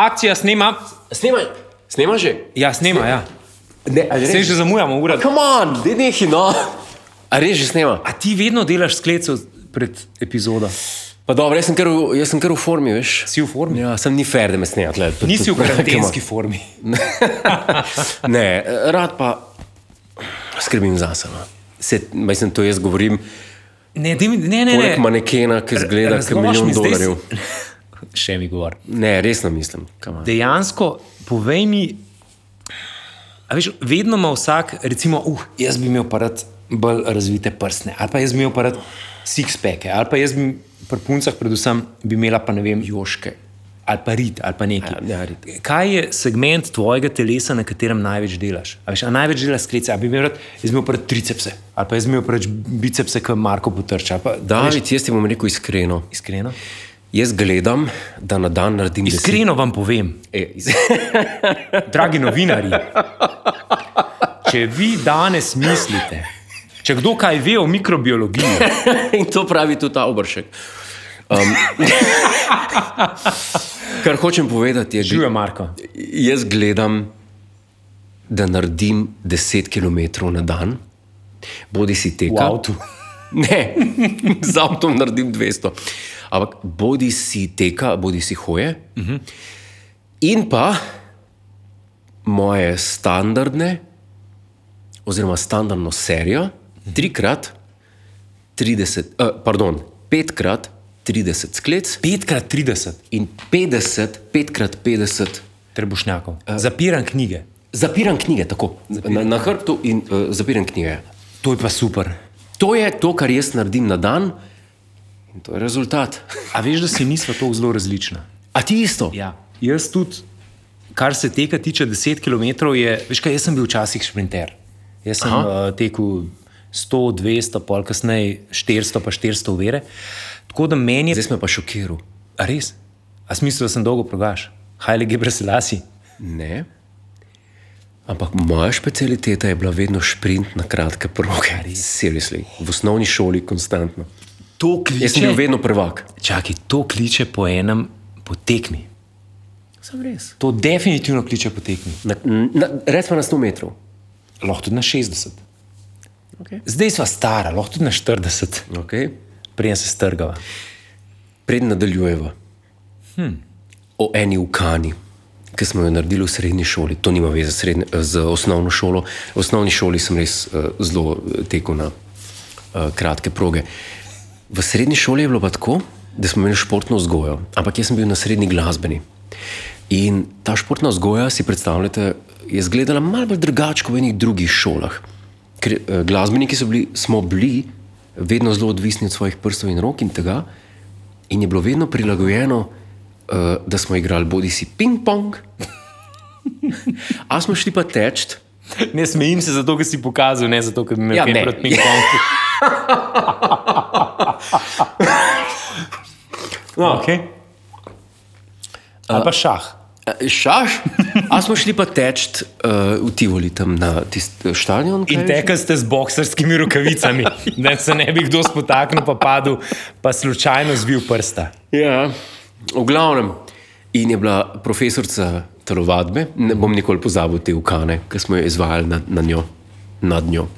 Akcija snema. Snimaj, snima že. Ja, snema, ja. Ne, ali Se že zamujamo, ura. Come on, da nehi, no. A res že snima? A ti vedno delaš skleco pred epizodo? Pa dobro, jaz sem kar v, jaz sem kar v formi, veš. Si v formi? Ja, sem ni fair, da me snema tle. Nisi v karantenski formi. ne, rad pa skrbim zase. No. Se, mislim, to jaz govorim. Ne, daj mi- ne, ne. Poleg ne. manekena, ki zgleda kot Razloži milijon mi, zdaj dolarjev. s- Še mi govor. Ne, resno mislim. come on. Dejansko, povej mi, a veš, vedno ima vsak, recimo, uh, jaz bi imel pa rad bolj razvite prstne, ali pa jaz bi imel pa rad six-packe, ali pa jaz bi pri puncah, predvsem, bi imela pa ne vem, joške. Ali pa rit, ali pa nekaj. Ja, ja, rit. Kaj je segment tvojega telesa, na katerem največ delaš? A veš, a največ delaš sklece, ali bi imel rad, jaz imel pa rad tricepse, ali pa jaz imel pa rad bicepse, kot Marko potrča. pa- a veš, David, jaz ti bom rekel iskreno. Iskreno? Jaz gledam, da na dan naredim deset- Iskreno vam povem, E, iz... dragi novinari, če vi danes mislite, če kdo kaj ve o mikrobiologiji, In to pravi tudi ta obršek. Um, kar hočem povedati je, da živijo Marko. jaz gledam, da naredim 10 km na dan, bodi si V teka. avtu. Ne, z avtom naredim 200. Ampak bodi si teka, bodi si hoje. Uh -huh. In pa moje standardne, oziroma standardno serijo, trikrat 30, uh, pardon, petkrat 30 sklec 5x30 in 50, petkrat 50. trebušnjakov. Zapiram knjige. Zapiram knjige, tako na, na hrbtu in uh, zapiram knjige. To je pa super. To je to, kar jaz naredim na dan, in to je rezultat. A veš, da si nisva tako zelo različna? A ti isto? Ja. Jaz tudi, kar se teka tiče 10 km, je, veš kaj, jaz sem bil včasih šprinter. Jaz sem uh, tekel 100, 200, pol kasneje 400, pa 400 vere. Tako da meni je. Zdaj smo pa šokirali. A res? A smisel, da sem dolgo progaš? Hajle gebre selasi. Ne. Ampak moja specialiteta je bila vedno sprint na kratke proge. Seriously. V osnovni šoli konstantno. To kliče. Jaz sem bil vedno prvak. Čakaj, to kliče po enem potekmi. Sem res. To definitivno kliče po tekmi. Na, na, recimo na 100 metrov. Lahko tudi na 60. Okay. Zdaj smo stara, lahko tudi na 40, Okay. preden se strgava. Pred nadaljujeva. Hmm. O eni ukani, ki smo jo naredili v srednji šoli. To nima veze srednje- z osnovno šolo. V osnovni šoli sem res uh, zelo eh, tekel na uh, kratke proge. V srednji šoli je bilo pa tako, da smo imeli športno vzgojo, ampak jaz sem bil na srednji glasbeni. In ta športna vzgoja, si predstavljate, je izgledala malo bolj drugače kot v enih drugih šolah. Ker eh, glasbeniki bili, smo bili vedno zelo odvisni od svojih prstov in rok in tega, in je bilo vedno prilagojeno, uh, da smo igrali bodi si ping-pong, a smo šli pa teč. Ne smejim se zato, ker si pokazal, ne zato, ker bi me Ja, kaj proti ping-pongu. no, okay. Ali pa šah. Eh, Šaš, a smo šli pa teč uh, v Tivoli, tam na tisti stadion. kaj In tekli ste z bokserskimi rokavicami, da se ne bi kdo spotaknil, pa padel, pa slučajno zvil prsta. Ja, v glavnem. In je bila profesorica telovadbe, ne bom nikoli pozabil te ukane, ki smo jo izvajali nad, na njo, nad njo.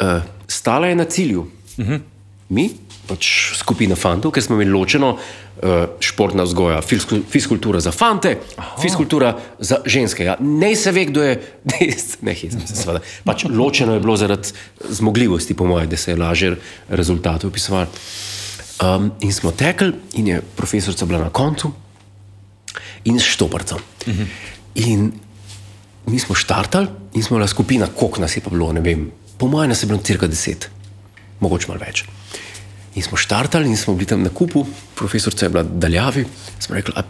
Uh, stala je na cilju. Uh -huh. Mi, pač skupina fantov, ker smo imeli ločeno športna vzgoja, fiskultura za fante, Aha. fiskultura za ženske. Ja. Ne se ve, kdo je, ne hecam se, seveda. Pač ločeno je bilo zaradi zmogljivosti, po mojem, da se je lažje rezultate opisovali. Um, in smo tekli, in je profesorica bila na koncu, in s štoparcem. Uh -huh. In mi smo štartali, in smo bila skupina, koliko nas je pa bilo, ne vem, po mojem, nas je bilo cirka deset, mogoče malo več. In smo štartali, in smo bili tam na kupu, profesorica je bila daljavi, smo rekli, a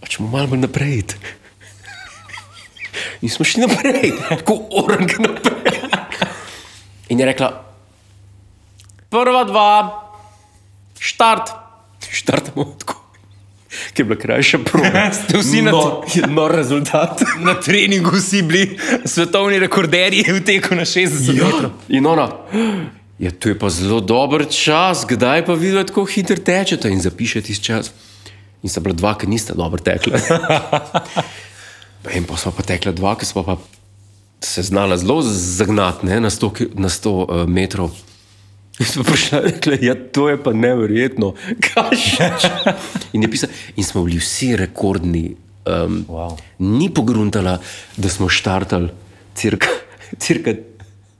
pač malo bolj naprej. iti." In smo šli naprej, tako orang naprej. In je rekla, prva dva, štart, štartamo tako. ki je bila krajša proga. Ste vsi na- no, no rezultat. Na treningu si bili svetovni rekorderji v teku na 60 ja. metrov. In ona, ja, to je pa zelo dober čas, kdaj pa videti, kako hitro tečete in zapišete iz čas. In sta bila dva, ki nista dobro tekla. in pa smo pa tekla dva, ki smo pa se znala zelo zagnati ne, na 100, ki- na 100 uh, metrov. In smo prišli in rekli, ja, to je pa neverjetno. Kaj še? In, pisal, in smo bili vsi rekordni. Um, Wow. Ni pogruntala, da smo štartali cirka, cirka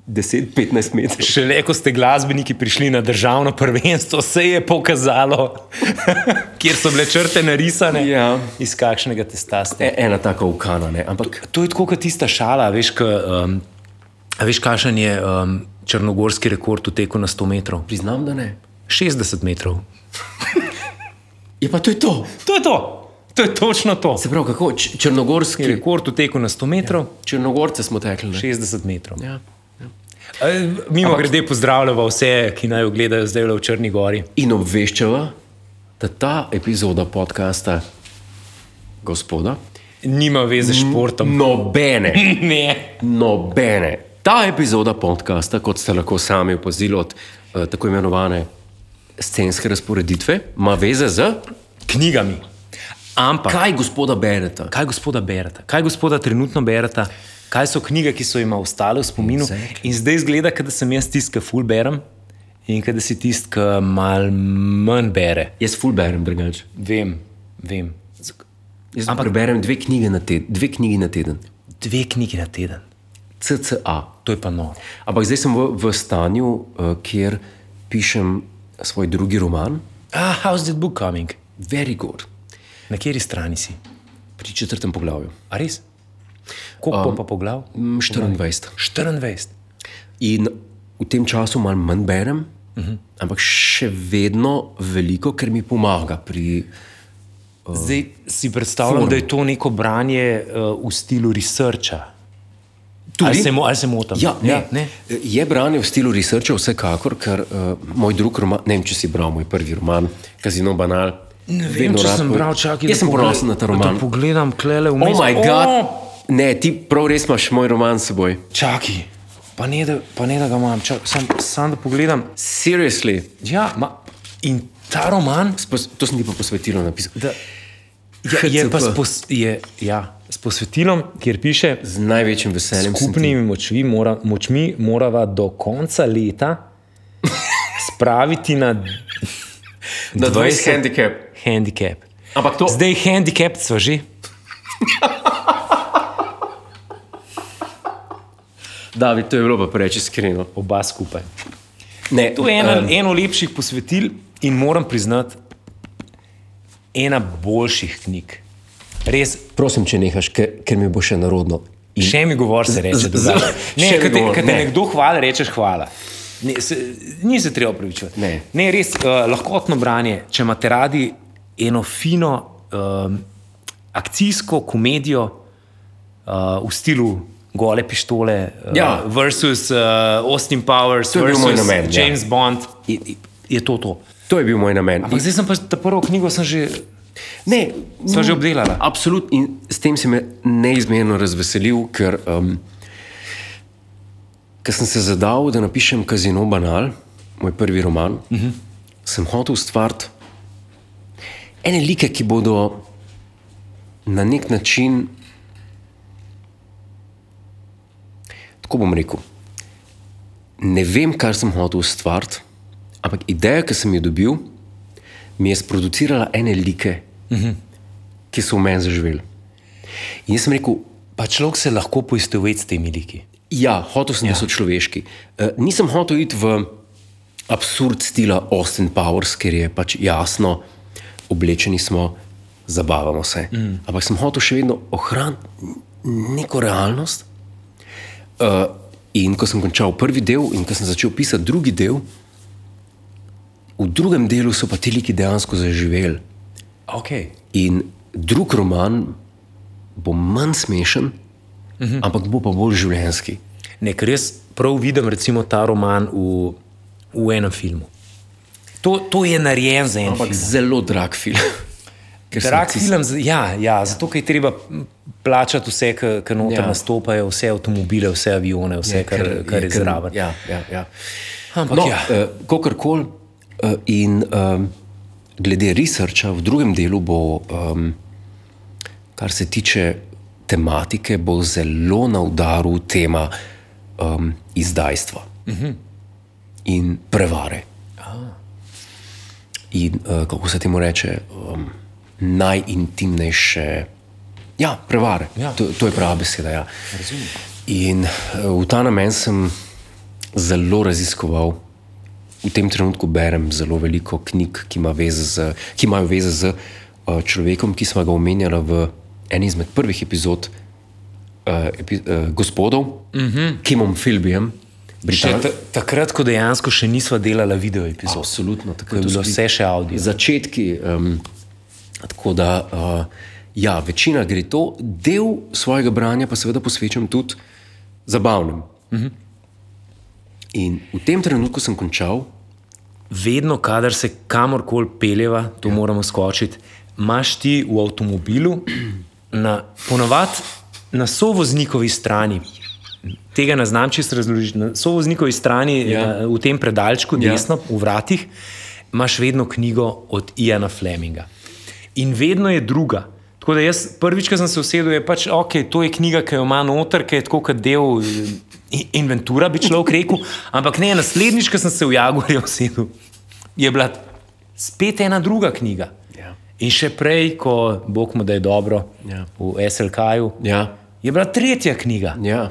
10-15 metrov. Šele ko ste glasbeniki prišli na državno prvenstvo, se je pokazalo, kjer so bile črte narisane, Ja. iz kakšnega testa ste. E, ena taka ukana, ne? ampak To je tako kot tista šala, veš, ka, um, veš kakšen je um, črnogorski rekord v teku na 100 metrov? priznam, da ne. 60 metrov. Je pa to je to. To je to, to je točno to. Se pravi, kako črnogorski. Rekord v teku na 100 metrov, Črnogorce smo tekli. Ne? 60 metrov. Ja. Mimo grede pozdravljamo vse, ki naj jo gledajo zdaj v Črni Gori. In obveščava, da ta epizoda podcasta, gospoda, Nima veze s športom. nobene, Ne. nobene. Ta epizoda podcasta, kot ste lahko sami opazili od uh, tako imenovane scenske razporeditve, ima veze z Knjigami. Ampak, kaj, kaj gospoda berete. kaj gospoda berete? Kaj gospoda trenutno berete? Kaj so knjige, ki so jim ostale v spominu? Exactly. In zdaj izgleda, da sem jaz tisti, ki ful berem in da si tisti, ki mal manj bere. Jaz full berem drugače. Vem, vem. Jaz Ampak preberem dve knjige na teden. Dve knjigi na teden. Dve knjigi na teden. CCA. To je pa noro. Ampak zdaj sem v, v stanju, uh, kjer pišem svoj drugi roman, Ah, how's that book coming? Very Good, Na kateri strani si? pri četrtem poglavju. A res? Koliko um, pa poglav? Mm, 24. 24. In v tem času malo manj berem, uh -huh. ampak še vedno veliko, ker mi pomaga pri. Zdaj si predstavljam, Forum. da je to neko branje uh, v stilu researcha. Tudi? Ali se, mo- ali se motim? Ja, ne, ja, ne. Je branje v stilu researcha, vsekakor, ker uh, moj drug roman, ne vem, če si bral moj prvi roman, Kazino Banal. Ne vem, če sem bral, čakaj. Jaz sem ponosen na ta roman. Da pogledam, klele v Oh, moj bog! Ne, ti prav res imaš moj roman s seboj. Čakaj, pa ne, da, pa ne da ga imam, čakaj, sam, sam da pogledam. Seriously, Ja, ma, in ta roman Spos, to sem ti pa posvetilo napisal. da, je, je pa HCP. s, pos, je, ja, s posvetilom, kjer piše, Z največjim veseljem. skupnimi močmi, mora, močmi morava do konca leta spraviti na Na 20 20 handicap. handicap. Ampak to, Zdaj handicap smo že. David, to je bilo pa preveč iskreno. Oba skupaj. Ne, To je ena, em, eno lepših posvetil in moram priznati, ena boljših knjig. Res, Prosim, če nehaš, ker, ker mi bo še narodno. In še mi govor se reče. z- drugače. Ne, kad te, govor, kad te ne. nekdo hvali, rečeš hvala. Ne, se, ni se treba upravičevati. Ne. ne, res uh, lahkotno branje. Če imate radi eno fino um, akcijsko komedijo uh, v stilu gole pištole, uh, Ja. versus uh, Austin Powers, To versus namen, ja. James Bond, je, je to to. To je bil moj namen. Ampak zdaj sem pa ta prvo knjigo sem že, Ne, sem že obdelala. Absolutno, in s tem si me neizmerno razveselil, ker, um, ker sem se zadal, da napišem Kazino Banal, moj prvi roman. Uh -huh. Sem hotel ustvariti ene like, ki bodo na nek način, tako bom rekel, ne vem, kar sem hotel ustvariti, ampak ideja, ki sem jo dobil, mi je sproducirala ene like, uh -huh. ki so v meni zaživeli. In jaz sem rekel, Pa človek se lahko poistoveti s temi liki. ja, hotel sem, ja. da so človeški. Uh, nisem hotel iti v absurd stila Austin Powers, ker je pač jasno, oblečeni smo, zabavamo se. Mm. Ampak sem hotel še vedno ohraniti neko realnost. Uh, in ko sem končal prvi del, in ko sem začel pisati drugi del, v drugem delu so pa ti liki dejansko zaživeli. Okay. In drug roman bo manj smešen, uh -huh. ampak bo pa bolj življenski. Ne, ker jaz prav vidim recimo ta roman v, v enem filmu. To, to je narejen za en Ampak film. zelo drag film. Drag nacisti. film, z- ja, ja, zato je treba plačati vse, ki noter Ja. ja. nastopajo, vse avtomobile, vse avione, vse, kar, kar je zraven. Ja, ja, ja. Ampak no, ja. uh, kakorkoli. Uh, in um, glede researcha, v drugem delu bo, um, kar se tiče tematike, bo zelo na udaru tema um, izdajstva uh -huh. in prevare. In uh, kako se temu reče, um, najintimnejše. Ja, prevare. Ja. To, to je prava beseda. Ja. In uh, v ta namen sem zelo raziskoval. V tem trenutku berem zelo veliko knjig, ki, ima veze z, ki imajo veze z uh, človekom, ki smo ga omenjali v eni izmed prvih epizod, uh, epi, uh, gospodov, uh -huh. Kimom Filbijem. Še ta, takrat, ko dejansko še nismo delali video epizod, Absolutno, ko tako je bilo vse še audio. Začetki. Um, tako da, uh, ja, večina gre to, del svojega branja pa seveda posvečam tudi zabavnem. Uh -huh. In v tem trenutku sem končal, Vedno, kadar se kamorkoli peljeva, to ja. moramo skočiti, imaš ti v avtomobilu, na, ponavadi na sovoznikovi strani. Tega ne znam čisto razložiti. Na sovoznikovi strani, Ja. ja. v tem predalčku, Ja. desno, v vratih, imaš vedno knjigo od Iana Fleminga. In vedno je druga. Tako da jaz prvič, ko sem se usedel, je pač ok, to je knjiga, ki jo ima noter, ki je tako kot del eh, inventura, bi človek rekel. Ampak ne, naslednjič, ko sem se v Jaguarju usedel, je bila spet ena druga knjiga. Ja. In še prej, ko Bog mu da je dobro, Ja. v SLK-ju, ja, je bila tretja knjiga. ja.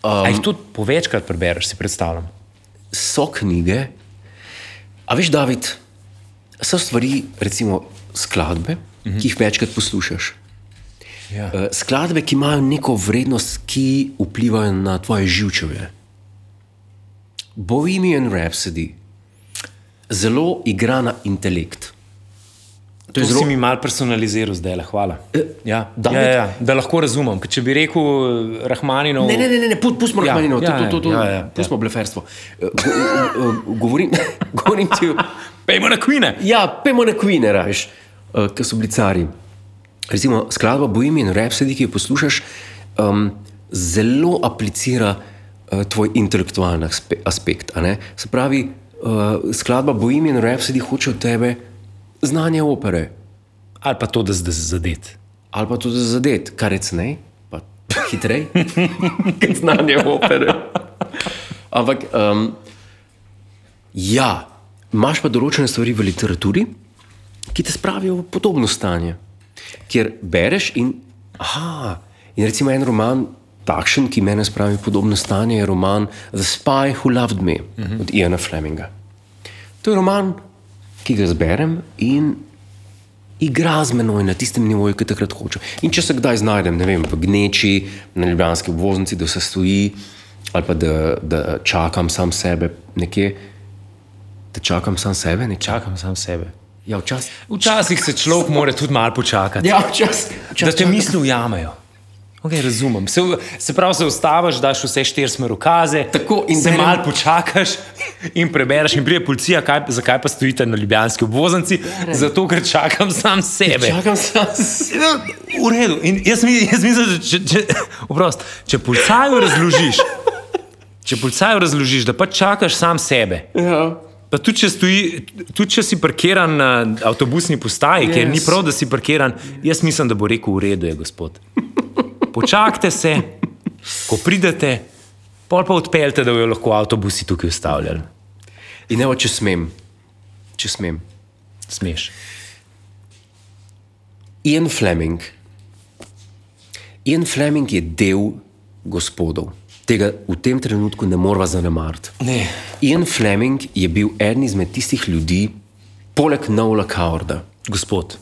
Um, A jih tudi povečkrat prebereš, si predstavljam. so knjige. A veš, David, so stvari, recimo skladbe, -huh. ki jih večkrat poslušaš. Ja. Uh, skladbe, ki imajo neko vrednost, ki vplivajo na tvoje živčevje. Bohemian Rhapsody zelo igra na intelekt. To je zelo... si mi malo personaliziral zdaj, hvala. Ja, David? ja, ja, ja, da lahko razumem. Ker Če bi rekel eh, Rahmaninov. Ne, ne, ne, ne, ne pu- pustimo Ja, Rahmanino, ja, to, to, to, to, ja, ja, ja. pustimo bleferstvo. Eh, go- eh, eh, Govorim, govorim ti. Pejmo na Queen. Ja, pojmo na Queen, raž, uh, ki so bili cari. Recimo skladba Bohemian Rhapsody, ki jo poslušaš, um, zelo aplicira uh, tvoj intelektualni aspe aspekt. ne. Se pravi, uh, skladba Bohemian Rhapsody hoče od tebe znanje opere. Ali pa to, da zdaj zadet. Ali pa tudi zadet, kar je cenej, pa hitrej, kot znanje opere. Ampak, um, ja, imaš pa določene stvari v literaturi, ki te spravijo v podobno stanje, kjer bereš in, aha, in recimo en roman, takšen, ki me spravi v podobno stanje, je roman The Spy Who Loved Me uh -huh. od Iana Fleminga. To je roman, ki ga zberem in igra z menoj na tistem nivoju, ki takrat hoče. In če se kdaj znajdem, ne vem, v gneči, na ljubljanski obvoznici, da vse stoji, ali pa da, da čakam sam sebe nekje, da čakam sam sebe nekje. Čakam sam sebe. Ja, včasih. Včasih se človek mora tudi malo počakati. Ja, včasih. da te misli ujamejo. Okay, razumem. Se, se pravi, se ustaviš, daš vse štiri smerokaze, Tako, in se malo počakaš in prebereš, in pride policija, kaj, zakaj pa stojite na ljubljanski obvoznici? Zato, ker čakam sam sebe. Čakam sam sebe. V redu. In jaz, jaz mislim, da če, če, oprost, če policaju razložiš, če policaju razložiš, da pač čakaš sam sebe. Ja. Pa tudi če, stoji, tudi če si parkiran na avtobusni postaji, yes. ker ni prav, da si parkiran, jaz mislim, da bo rekel: V redu je, gospod. Počakajte se, ko pridete, pol pa odpeljte, da bojo lahko avtobusi tukaj ustavljali. In evo, če smem, če smem. Smeš. Ian Fleming. Ian Fleming je del gospodov. Tega v tem trenutku ne moramo zanemariti. Ne. Ian Fleming je bil eden izmed tistih ljudi, poleg Nola Kaurda, Gospod.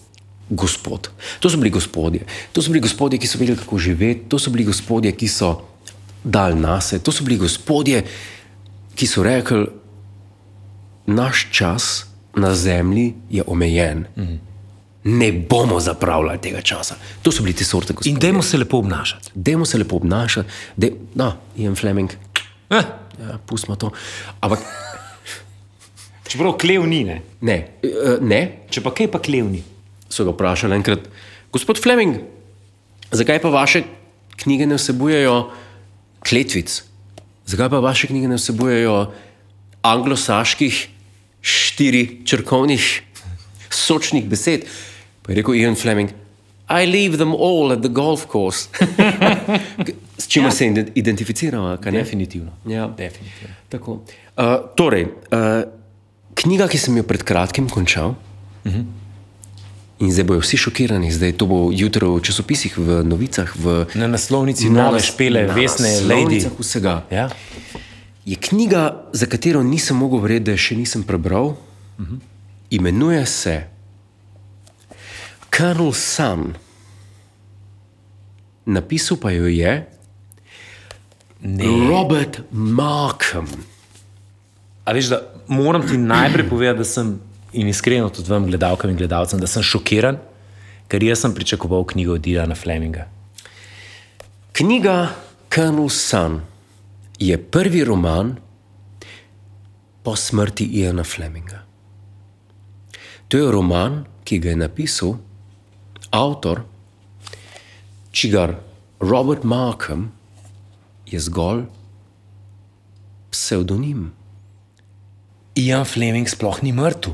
gospod. To so bili gospodje. To so bili gospodje, ki so vedeli, kako živeti, to so bili gospodje, ki so dal nase, to so bili gospodje, ki so rekli, naš čas na zemlji je omejen. Mm. Ne bomo zapravljali tega časa. To so bili te sorte gospodje. In dajmo se lepo obnašati. Dajmo se lepo obnašati, da no, Ian Fleming, Eh, ja, pustimo to. Ampak čeprav klev ni, ne. ne, eh, ne, Če pa kaj pa klev ni. so ga vprašali enkrat, gospod Fleming, zakaj pa vaše knjige ne vsebujejo kletvic? Zakaj pa vaše knjige ne vsebujejo anglosaških štiri črkovnih sočnih besed? Pa je rekel Ian Fleming. I leave them all at the golf course. S čimer ja. se ide- identificiramo, kaj ne? Definitivno. Ja. Definitivno. Tako. Uh, torej, uh, knjiga, ki sem jo pred kratkim končal, uh -huh. in zdaj bojo vsi šokirani, zdaj to bo jutro v časopisih, v novicah, v Na naslovnici nove špele, vesne, lady. vsega. Ja. Je knjiga, za katero nisem mogel verjeti, da še nisem prebral. Uh -huh. Imenuje se Colonel Sun. Napisal pa jo je Ne. Robert Markham. A veš, da moram ti najprej povedati, da sem in iskreno tudi vam, gledalkam in gledalcem, da sem šokiran, ker jaz sem pričakoval knjigo od Dilana Fleminga. Knjiga Colonel Sun je prvi roman po smrti Iana Fleminga. To je roman, ki ga je napisal avtor, čigar Robert Markham je zgolj psevdonim. Ian Fleming sploh ni mrtev.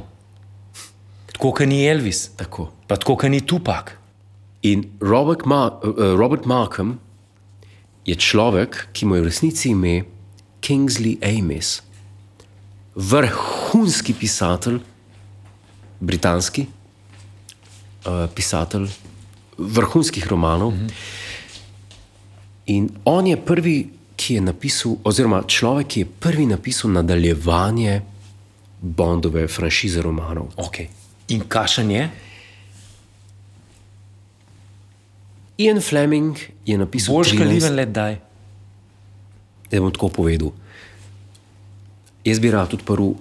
Tako kot ni Elvis, Tako. pa tako kot ni Tupac. In Robert, Ma uh, Robert Markham je človek, ki mu je v resnici ime Kingsley Amis, vrhunski pisatelj, britanski uh, pisatelj vrhunskih romanov. -hmm. In on je prvi, ki je napisal, oziroma človek, ki je prvi napisal nadaljevanje Bondove franšize romanov. Okay. In kašen je? Ian Fleming je napisal Boljš 13 kaliven let daj. Da bom tako povedal. Jaz bi rad odprl uh,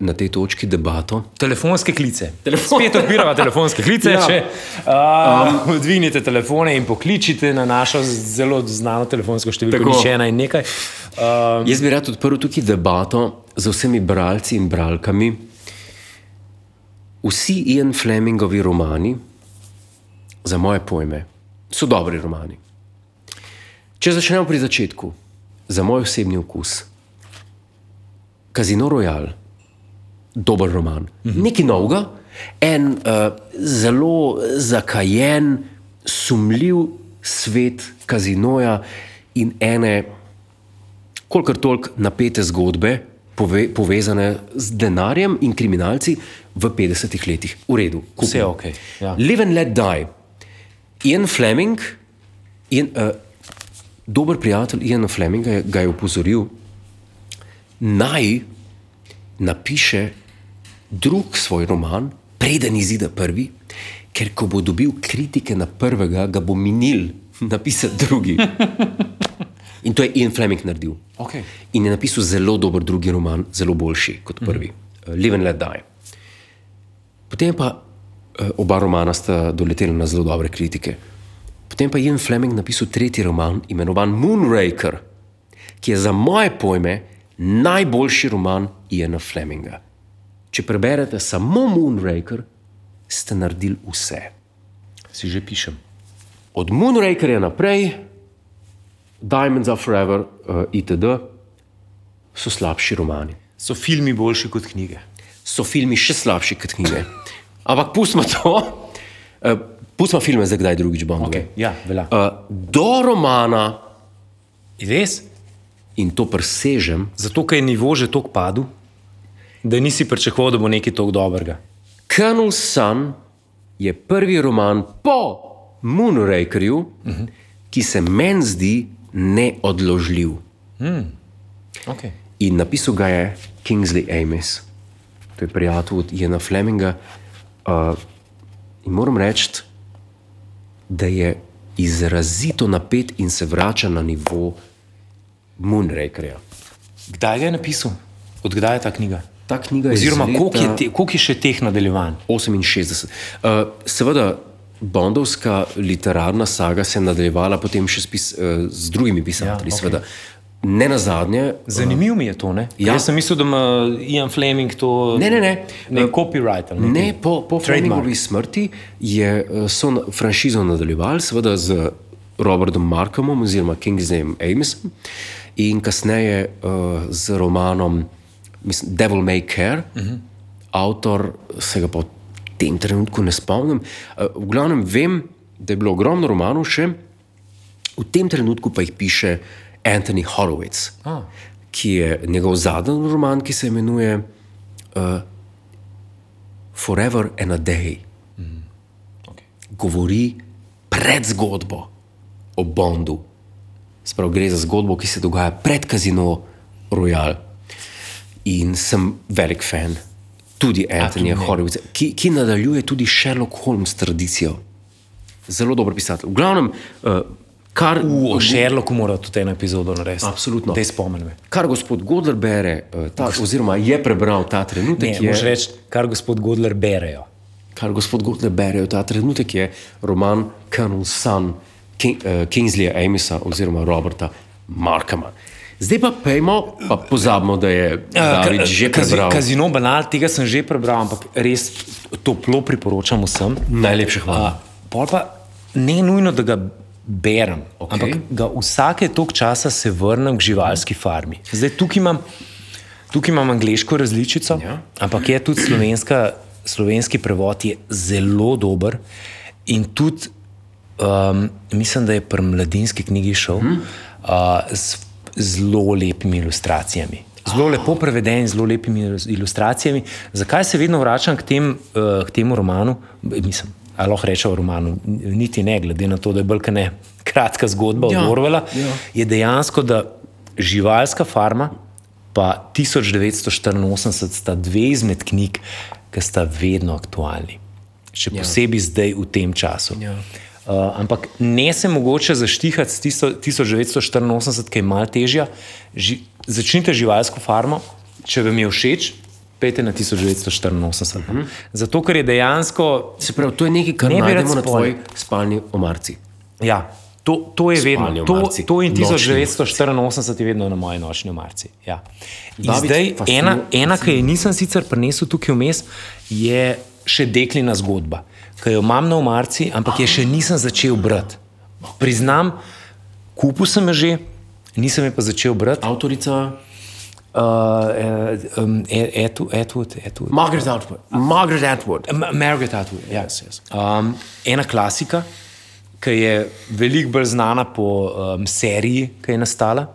na tej točki debato. Telefonske klice. Telefon- Spet odpiramo telefonske klice. Ja. Ja. Uh, Odvinite telefone in pokličite na našo zelo znano telefonsko številko, Tako. nič ena in nekaj. Uh, Jaz bi rad odprl tukaj debato z vsemi bralci in bralkami. Vsi Ian Flemingovi romani, za moje pojme, so dobri romani. Če začnemo pri začetku, za moj osebni okus, Casino Royale, dober roman, mhm. nekaj novega, en uh, zelo zakajen, sumljiv svet kazinoja in ene kolikor toliko napete zgodbe, pove, povezane z denarjem in kriminalci v 50-ih letih. V redu, kupim. Vse je okej, ja. Live and let die. Ian Fleming, Ian, uh, dober prijatelj Iana Fleminga ga je opozoril, naj napiše drug svoj roman, preden izide prvi, ker ko bo dobil kritike na prvega, ga bo minil napisati drugi. In to je Ian Fleming naredil. Okay. In je napisal zelo dober drugi roman, zelo boljši kot prvi, mm. Live and Let Die. Potem pa eh, oba romana sta doletela na zelo dobre kritike. Potem pa je Ian Fleming napisal tretji roman, imenovan Moonraker, ki je za moje pojme najboljši roman Iana Fleminga. Če preberete samo Moonraker, ste naredili vse. Si že pišem. Od Moonrakerja naprej, Diamonds are Forever, uh, itd., so slabši romani. So filmi boljši kot knjige. So filmi še slabši kot knjige. Ampak pustimo to, uh, pustimo filme za kdaj drugič bomo. Okay. Ja, velja. Uh, do romana, Res? in to presežem, Zato, ker je nivo že tako padel, da nisi pričakoval, da bo nekaj tako dobrega. Colonel Sun je prvi roman po Moonrakerju, uh -huh. ki se meni zdi neodložljiv. Okay. In napisal ga je Kingsley Amis, to je prijatelj od Iana Fleminga. Uh, in moram reči, da je izrazito napet in se vrača na nivo Moonrakerja. Kdaj ga je napisal? Odkdaj je ta knjiga? Ta knjiga je Oziroma, iz koliko je, leta te, je še teh nadaljevanj? 68. Uh, seveda, Bondovska literarna saga se je nadaljevala potem še s, pis, uh, z drugimi pisatelji. Ja, okay. ne na zadnje, Zanimivo mi je to. Ne? Ja. Jaz sem mislil, da ima Ian Fleming to. Ne, ne, ne. ne copyright. nekaj. Ne, po, po Flemingovi smrti je, eh, so na- franšizo nadaljevali, seveda z Robertom Markomom oziroma Kingsleyem Amisom in kasneje uh, z romanom mislim, Devil May Care. Uh -huh. Avtor se ga pa v tem trenutku ne spomnim. Uh, v glavnem vem, da je bilo ogromno romanov še, v tem trenutku pa jih piše Anthony Horowitz, Ah. ki je njegov zadnji roman, ki se imenuje uh, Forever and a Day. Okay. Govori pred zgodbo o Bondu. Sprav gre za zgodbo, ki se dogaja pred Casino Royal. In sem velik fan tudi Antonija ne. Horowitza, ki, ki nadaljuje tudi Sherlock Holmes tradicijo. Zelo dober pisatelj. V glavnem, uh, kar, U, o Sherlocku mora tudi eno epizodo narediti. Absolutno. Da spomnim. kar gospod Godler bere, uh, ta, oziroma je prebral ta Ne, trenutek, moš je, reči, kar gospod Godler berejo. kar gospod Godler bere v ta trenutek, je roman Colonel Sun King, uh, Kingsleya Amisa oziroma Roberta Markama. Zdaj pa pejmo, pa pozabimo, da je David Ka- že prebral. Kazino banal, tega sem že prebral, ampak res toplo priporočam vsem. Najlepša hvala. A, pol pa ne nujno, da ga berem, okay. ampak ga vsake tok časa se vrnem k živalski farmi. Zdaj tukaj imam, tukaj imam angliško različico, Ja. ampak je tudi slovenska, slovenski prevod je zelo dober in tudi um, mislim, da je pri mladinski knjigi šel hmm. uh, zelo lepimi ilustracijami. Zelo lepo preveden, in zelo lepimi ilus- ilustracijami. Zakaj se vedno vračam k, tem, uh, k temu romanu? Mislim, ali lahko rečemo romanu, N- niti ne, glede na to, da je bolj kot ne kratka zgodba Ja, od Orvela, ja. je dejansko, da živalska farma pa 1984 sta dve izmed knjig, ki sta vedno aktualni. Še posebej ja. zdaj v tem času. Ja. Uh, ampak ne se mogoče zaštihati s tisto 1984, ki je malo težja. Ži, začnite živalsko farmo, če vam je všeč, pejte na 1984. Uh -huh. Zato, ker je dejansko. Se pravi, to je nekaj, kar Ne najdemo na tvoji spalni omarci. Ja, to, to je vedno. Spalni To, to in Nočni 1984 je vedno na moji nočni omarci. Ja. David, Zdaj, fascinu- ena, ena ki je nisem sicer prinesel tukaj vmes, je še deklina zgodba, ki jo imam na omarci, ampak je še nisem začel brati. Priznam, kupil sem jo že, nisem je pa začel brati. Avtorica Uh, uh, um, Atwood, Atwood, Atwood. Margaret Atwood. Margaret Atwood. Ma- Margaret Atwood. Ja. Yes, yes. Um, ena klasika, ki je veliko bolj znana po um, seriji, ki je nastala,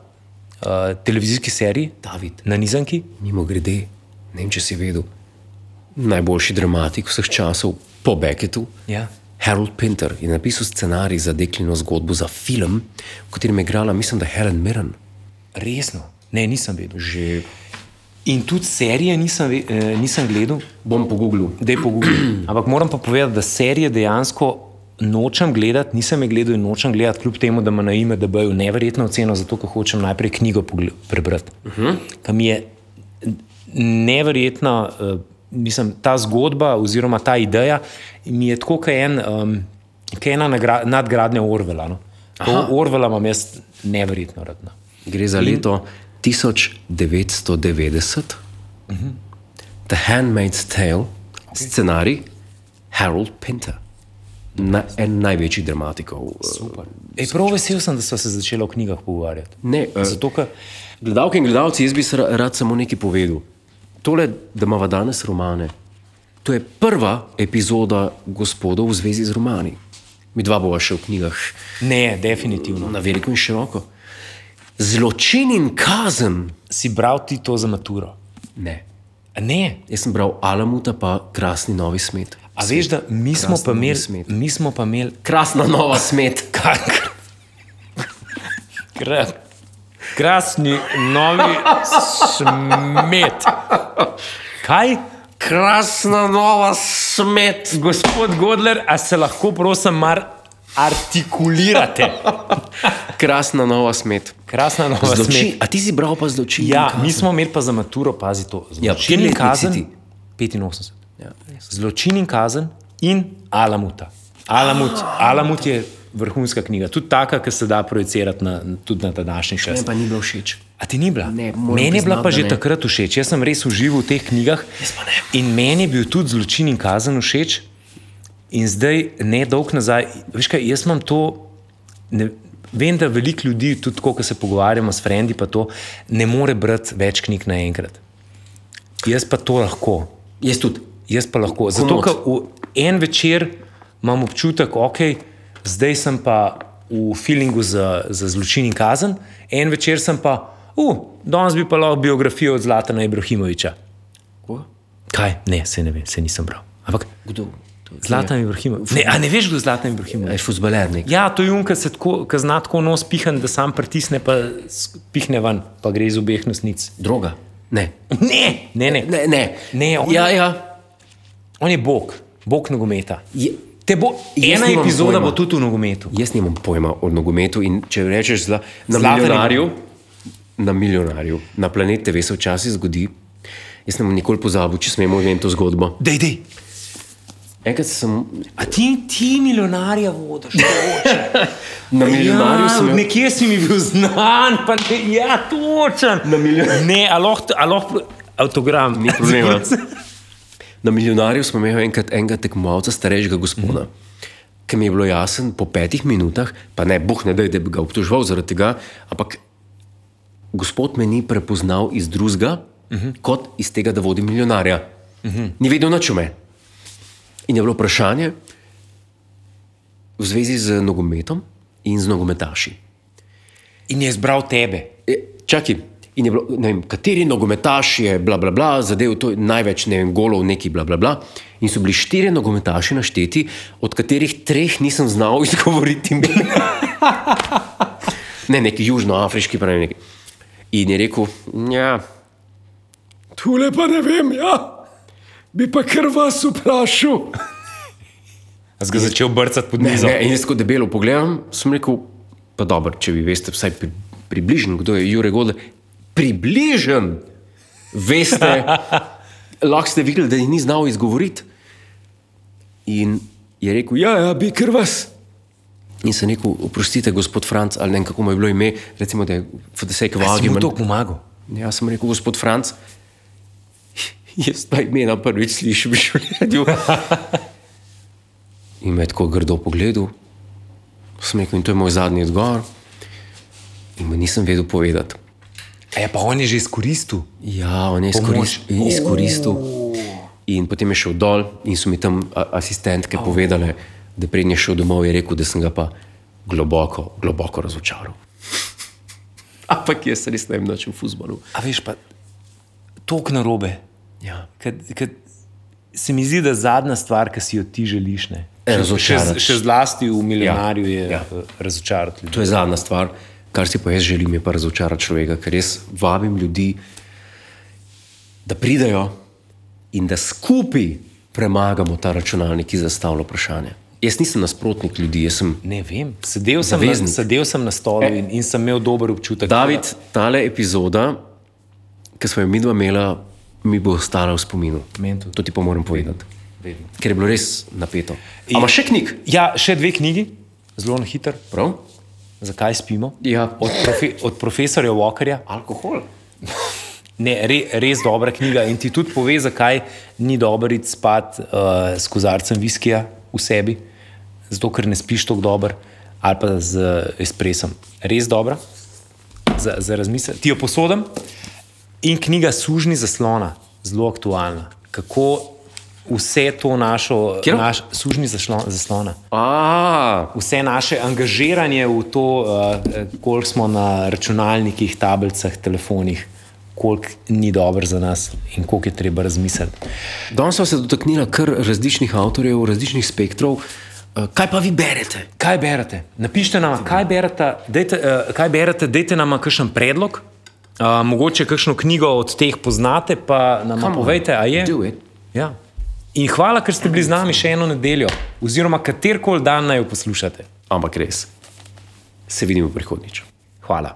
uh, televizijski seriji, David. na Nizanki. Mimo grede, ne vem, če si vedel, najboljši dramatik vseh časov po Beckettu. Ja. Harold Pinter je napisal scenarij za deklino zgodbo za film, v katerem je igrala, mislim, da Helen Mirren. Resno, ne, nisem vedel. Že. In tudi serije nisem, ve- eh, nisem gledal, Bom pogooglil. je pogubno. Ampak moram pa povedati, da serije dejansko nočem gledati, nisem jih gledal in nočem gledati, kljub temu, da ima na ime, da bojo neverjetno oceno, zato ker hočem najprej knjigo prebrati. Uh -huh. Kam je neverjetna, uh, mislim, ta zgodba oziroma ta ideja mi je tako, kot en, um, kot ena nadgradnja Orvela. No. Orvela imam jaz neverjetno rad. No. Gre za leto 1990, uh -huh. The Handmaid's Tale, okay. scenarij Harold Pinter, Na, en največjih dramatikov. Super. Ej, prav vesel sem, da smo se začeli o knjigah pogovarjati. Ne, uh, Zato, ker Gledalke in gledalci, jaz bi rad samo nekaj povedal. Tole, da imamo danes romane, to je prva epizoda gospodov v zvezi z romani. Mi dva bova še v knjigah ne, definitivno. na veliko in široko. Zločin in kazen. Si bral ti to za maturo? Ne. A ne. Jaz sem bral Alamuta, pa krasni novi smet. A veš, da mi smo imeli, smet. mi smo pa imeli, Krasna nova smet. kar, kar, krasni novi smet. Kaj? Krasna nova smet. Gospod Godler, a se lahko prosim mar artikulirate? Krasna nova smet. Krasna nova Zločin, smet. a ti si bral pa zločin? in Ja, mi smo imeli pa za maturo, pazi to. Ja, Zločin in letnik si kazen. ti? 85. Ja, Zločin in kazen in Alamuta. Alamut, Alamut je vrhunska knjiga, tudi taka, ki se da projicirati na, tudi na današnji čas. Ne, pa ni bilo všeč. A ti ni bila? Ne, meni je bila pa da že ne. takrat všeč. Jaz sem res užival v teh knjigah. In meni je bil tudi zločin in kazen všeč. In zdaj, ne dolg nazaj, veš kaj, jaz imam to. Ne, vem, da veliko ljudi, tudi ko se pogovarjamo s frendi, pa to ne more brati več knjig naenkrat. Jaz pa to lahko. Jaz tudi. Jaz pa lahko. Zato, ker en večer imam občutek, ok, zdaj sem pa v feelingu za, za zločin in kazen, en večer sem pa, uh, danes bi pa lahko biografijo od Zlatana Ibrahimoviča. Ko? Kaj? Ne, se ne vem, se nisem bral. Ampak Kdo? Zlatan Ibrahimovič. Ne, a ne veš, kdo je Zlatan Ibrahimovič? Je fuzbaler nek. Ja, to je junka, se tako, ki zna tako nos pihan, da sam pritisne, pa pihne ven, pa gre iz obeh nosnic. Droga? Ne. Ne, ne, ne. Ne, ne. Ne, on- ja, ja. On je bog, bog nogometa. Je, Te bo, Jaz ena epizoda pojma. bo tudi v nogometu. jaz nimam pojma o nogometu in če rečeš zla, na Zlatan milijonarju, na milijonarju, na planet TV se včasih zgodi, jaz ne bom nikoli pozabil, če smemo imeti to zgodbo. Dej, dej. Enkrat sem A ti, ti milijonarja vodiš? na milijonarju ja, sem imel- nekje si mi bil znan, pa ne, ja, točen. Na milijon- Ne, a lahko, a lahko avtogram. Ni problema. Na milijonarju smo imeli enkrat enega tekmovalca, starejšega gospoda, mm -hmm. ki mi je bilo jasno po petih minutah, pa ne, boh ne da, da bi ga obtoževal zaradi tega, ampak gospod me ni prepoznal iz drugega, mm -hmm. kot iz tega, da vodi milijonarja. Mm -hmm. Ni vedel nič o meni. In je bilo vprašanje v zvezi z nogometom in z nogometaši. In je izbral tebe. E, Čakaj, in je bilo, ne vem, kateri nogometaš je, bla, bla, bla, zadev to največ, ne vem, golov, neki, bla, bla, bla. In so bili štiri nogometaši našteti, od katerih treh nisem znal izgovoriti imena. ne, neki južnoafriški, ne vem, neki. In je rekel, ja, tule pa ne vem, ja, bi pa kar vas vprašal. Si ga začel brcati pod Ne, mizo. ne, in jaz ko debelo pogledam, sem rekel, pa dobro, če vi veste, vsaj pri, približno, kdo je Jurek Godler. Približen, veste, lahko ste videli, da jih ni znal izgovoriti. In je rekel, ja, ja, bi kar vas. In sem rekel, oprostite, gospod Franc, ali ne vem, kako mu je bilo ime, recimo, da je the sake of Si mu argument. to pomagal? Ja, sem rekel, gospod Franc, jaz pa imena prvič slišim v življenju. In me je tako grdo pogledal, sem rekel, in to je moj zadnji odgovor. In mu nisem vedel povedati. A je pa on je že izkoristil. Ja, on je Pomoč. izkoristil. In potem je šel dol in so mi tam asistentke povedale, da prej je šel domov, je rekel, da sem ga pa globoko, globoko razočaral. Ampak jaz res ne vem, noč v fusbalu. A veš pa, tok na robe. Ja. Kad, kad se mi zdi, da zadnja stvar, ki si jo ti želiš, ne. Še, še, Razočarati. še zlasti v milijonarju je Ja. ja. razočarati ljudi. To je zadnja stvar, kar si pa jaz želim, je pa razočarati človeka, ker jaz vabim ljudi, da pridejo in da skupaj premagamo ta računalnik, ki zastavlja vprašanje. Jaz nisem nasprotnik ljudi, jaz sem Ne vem, sedel sem, na, Zaveznik. sedel sem na stolu E. in, in sem imel dober občutek. David, tale epizoda, ki smo jo midva imela, mi bo ostala v spominu. Meni tudi. To ti pa moram povedati, Vedno. ker je bilo res napeto. Ampak še knjig, Ja, še dve knjigi, zelo na hitro. prav? Zakaj spimo? Ja. Od, profe, od profesorja Walkerja. Alkohol. Ne, re, res dobra knjiga in ti tudi pove, zakaj ni dobro iti spat uh, s kozarcem viskija v sebi, zato ker ne spiš tako dobro, ali pa z espresom. Res dobra, za, za razmislek. Ti jo posodam. In knjiga Sužni zaslona, zelo aktualna. Kako vse to našo, Katero? naš, sužni zaslon, zaslona. A, Vse naše angažiranje v to, uh, koliko smo na računalnikih, tablicah, telefonih, koliko ni dobro za nas in koliko je treba razmisliti. Danes smo se dotaknili kar različnih avtorjev, različnih spektrov. Eh, Kaj pa vi berete? Kaj berete? Napišite nam, kaj berete, dejte, uh, kaj berete, dejte nam kakšen predlog. Uh, mogoče kakšno knjigo od teh poznate, pa nam Come on, povejte, a je. Ja. In hvala, ker ste bili z nami še eno nedeljo, oziroma katerkoli dan naj jo poslušate. Ampak res, se vidimo prihodnjič. Hvala.